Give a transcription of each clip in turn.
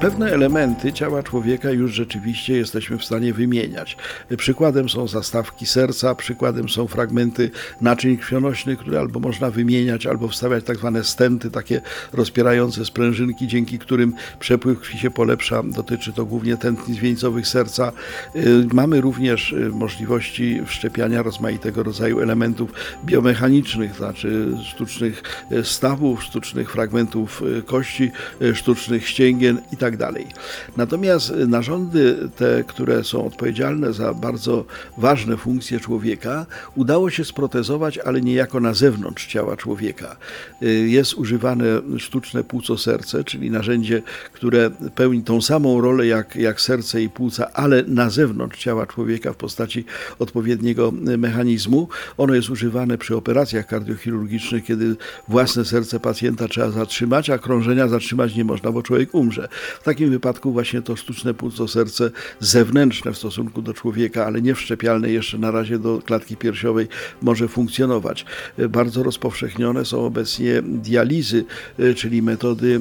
Pewne elementy ciała człowieka już rzeczywiście jesteśmy w stanie wymieniać. Przykładem są zastawki serca, przykładem są fragmenty naczyń krwionośnych, które albo można wymieniać, albo wstawiać tak zwane stenty, takie rozpierające sprężynki, dzięki którym przepływ krwi się polepsza. Dotyczy to głównie tętnic wieńcowych serca. Y, mamy również y, możliwości wszczepiania rozmaitego rodzaju elementów biomechanicznych, znaczy sztucznych y, stawów, sztucznych fragmentów kości, sztucznych ścięgien itd. Tak dalej. Natomiast narządy te, które są odpowiedzialne za bardzo ważne funkcje człowieka, udało się sprotezować, ale niejako na zewnątrz ciała człowieka. Jest używane sztuczne płuco serce, czyli narzędzie, które pełni tą samą rolę jak, jak serce i płuca, ale na zewnątrz ciała człowieka w postaci odpowiedniego mechanizmu. Ono jest używane przy operacjach kardiochirurgicznych, kiedy własne serce pacjenta trzeba zatrzymać, a krążenia zatrzymać nie można, bo człowiek umrze. W takim wypadku właśnie to sztuczne płuco serce zewnętrzne w stosunku do człowieka, ale nie wszczepialne jeszcze na razie do klatki piersiowej może funkcjonować. Bardzo rozpowszechnione są obecnie dializy, czyli metody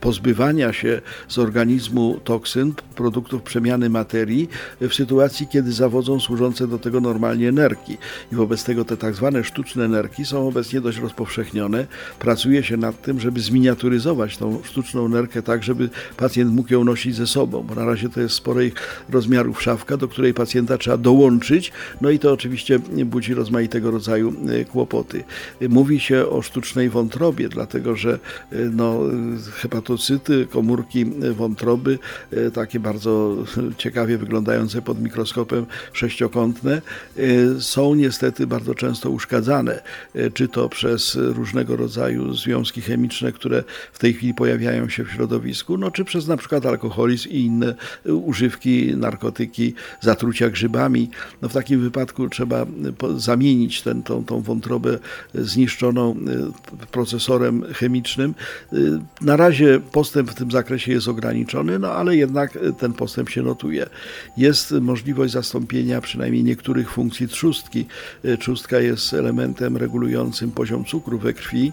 pozbywania się z organizmu toksyn, produktów przemiany materii w sytuacji, kiedy zawodzą służące do tego normalnie nerki. I wobec tego te tak zwane sztuczne nerki są obecnie dość rozpowszechnione. Pracuje się nad tym, żeby zminiaturyzować tą sztuczną nerkę tak, żeby pacjent mógł ją nosić ze sobą, bo na razie to jest sporej rozmiarów szafka, do której pacjenta trzeba dołączyć, no i to oczywiście budzi rozmaitego rodzaju e, kłopoty. Mówi się o sztucznej wątrobie, dlatego że e, no, hepatocyty, komórki wątroby, e, takie bardzo ciekawie wyglądające pod mikroskopem sześciokątne, są niestety bardzo często uszkadzane, czy to przez różnego rodzaju związki chemiczne, które w tej chwili pojawiają się w środowisku, no czy przez na przykład alkoholizm i inne używki, narkotyki, zatrucia grzybami. No w takim wypadku trzeba zamienić ten, tą, tą wątrobę zniszczoną y, procesorem chemicznym. Y, na razie postęp w tym zakresie jest ograniczony, no ale jednak ten postęp się notuje. Jest możliwość zastąpienia przynajmniej niektórych funkcji trzustki. Y, trzustka jest elementem regulującym poziom cukru we krwi.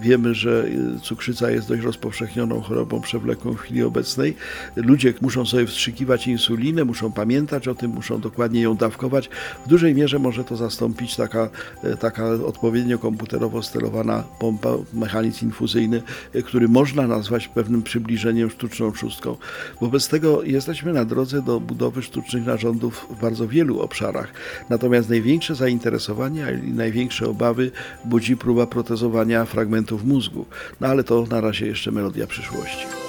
Wiemy, że cukrzyca jest dość rozpowszechnioną chorobą przewlekłą w chwili obecnej. Ludzie muszą sobie wstrzykiwać insulinę, muszą pamiętać o tym, muszą dokładnie ją dawkować. W dużej mierze może to zastąpić taka, e, taka odpowiednio komputerowo sterowana pompa, mechanizm infuzyjny, e, który można nazwać pewnym przybliżeniem sztuczną szóstką. Wobec tego jesteśmy na drodze do budowy sztucznych narządów w bardzo wielu obszarach. Natomiast największe zainteresowanie i największe obawy budzi próba protezowania fragmentów mózgu. No ale to na razie jeszcze melodia przyszłości.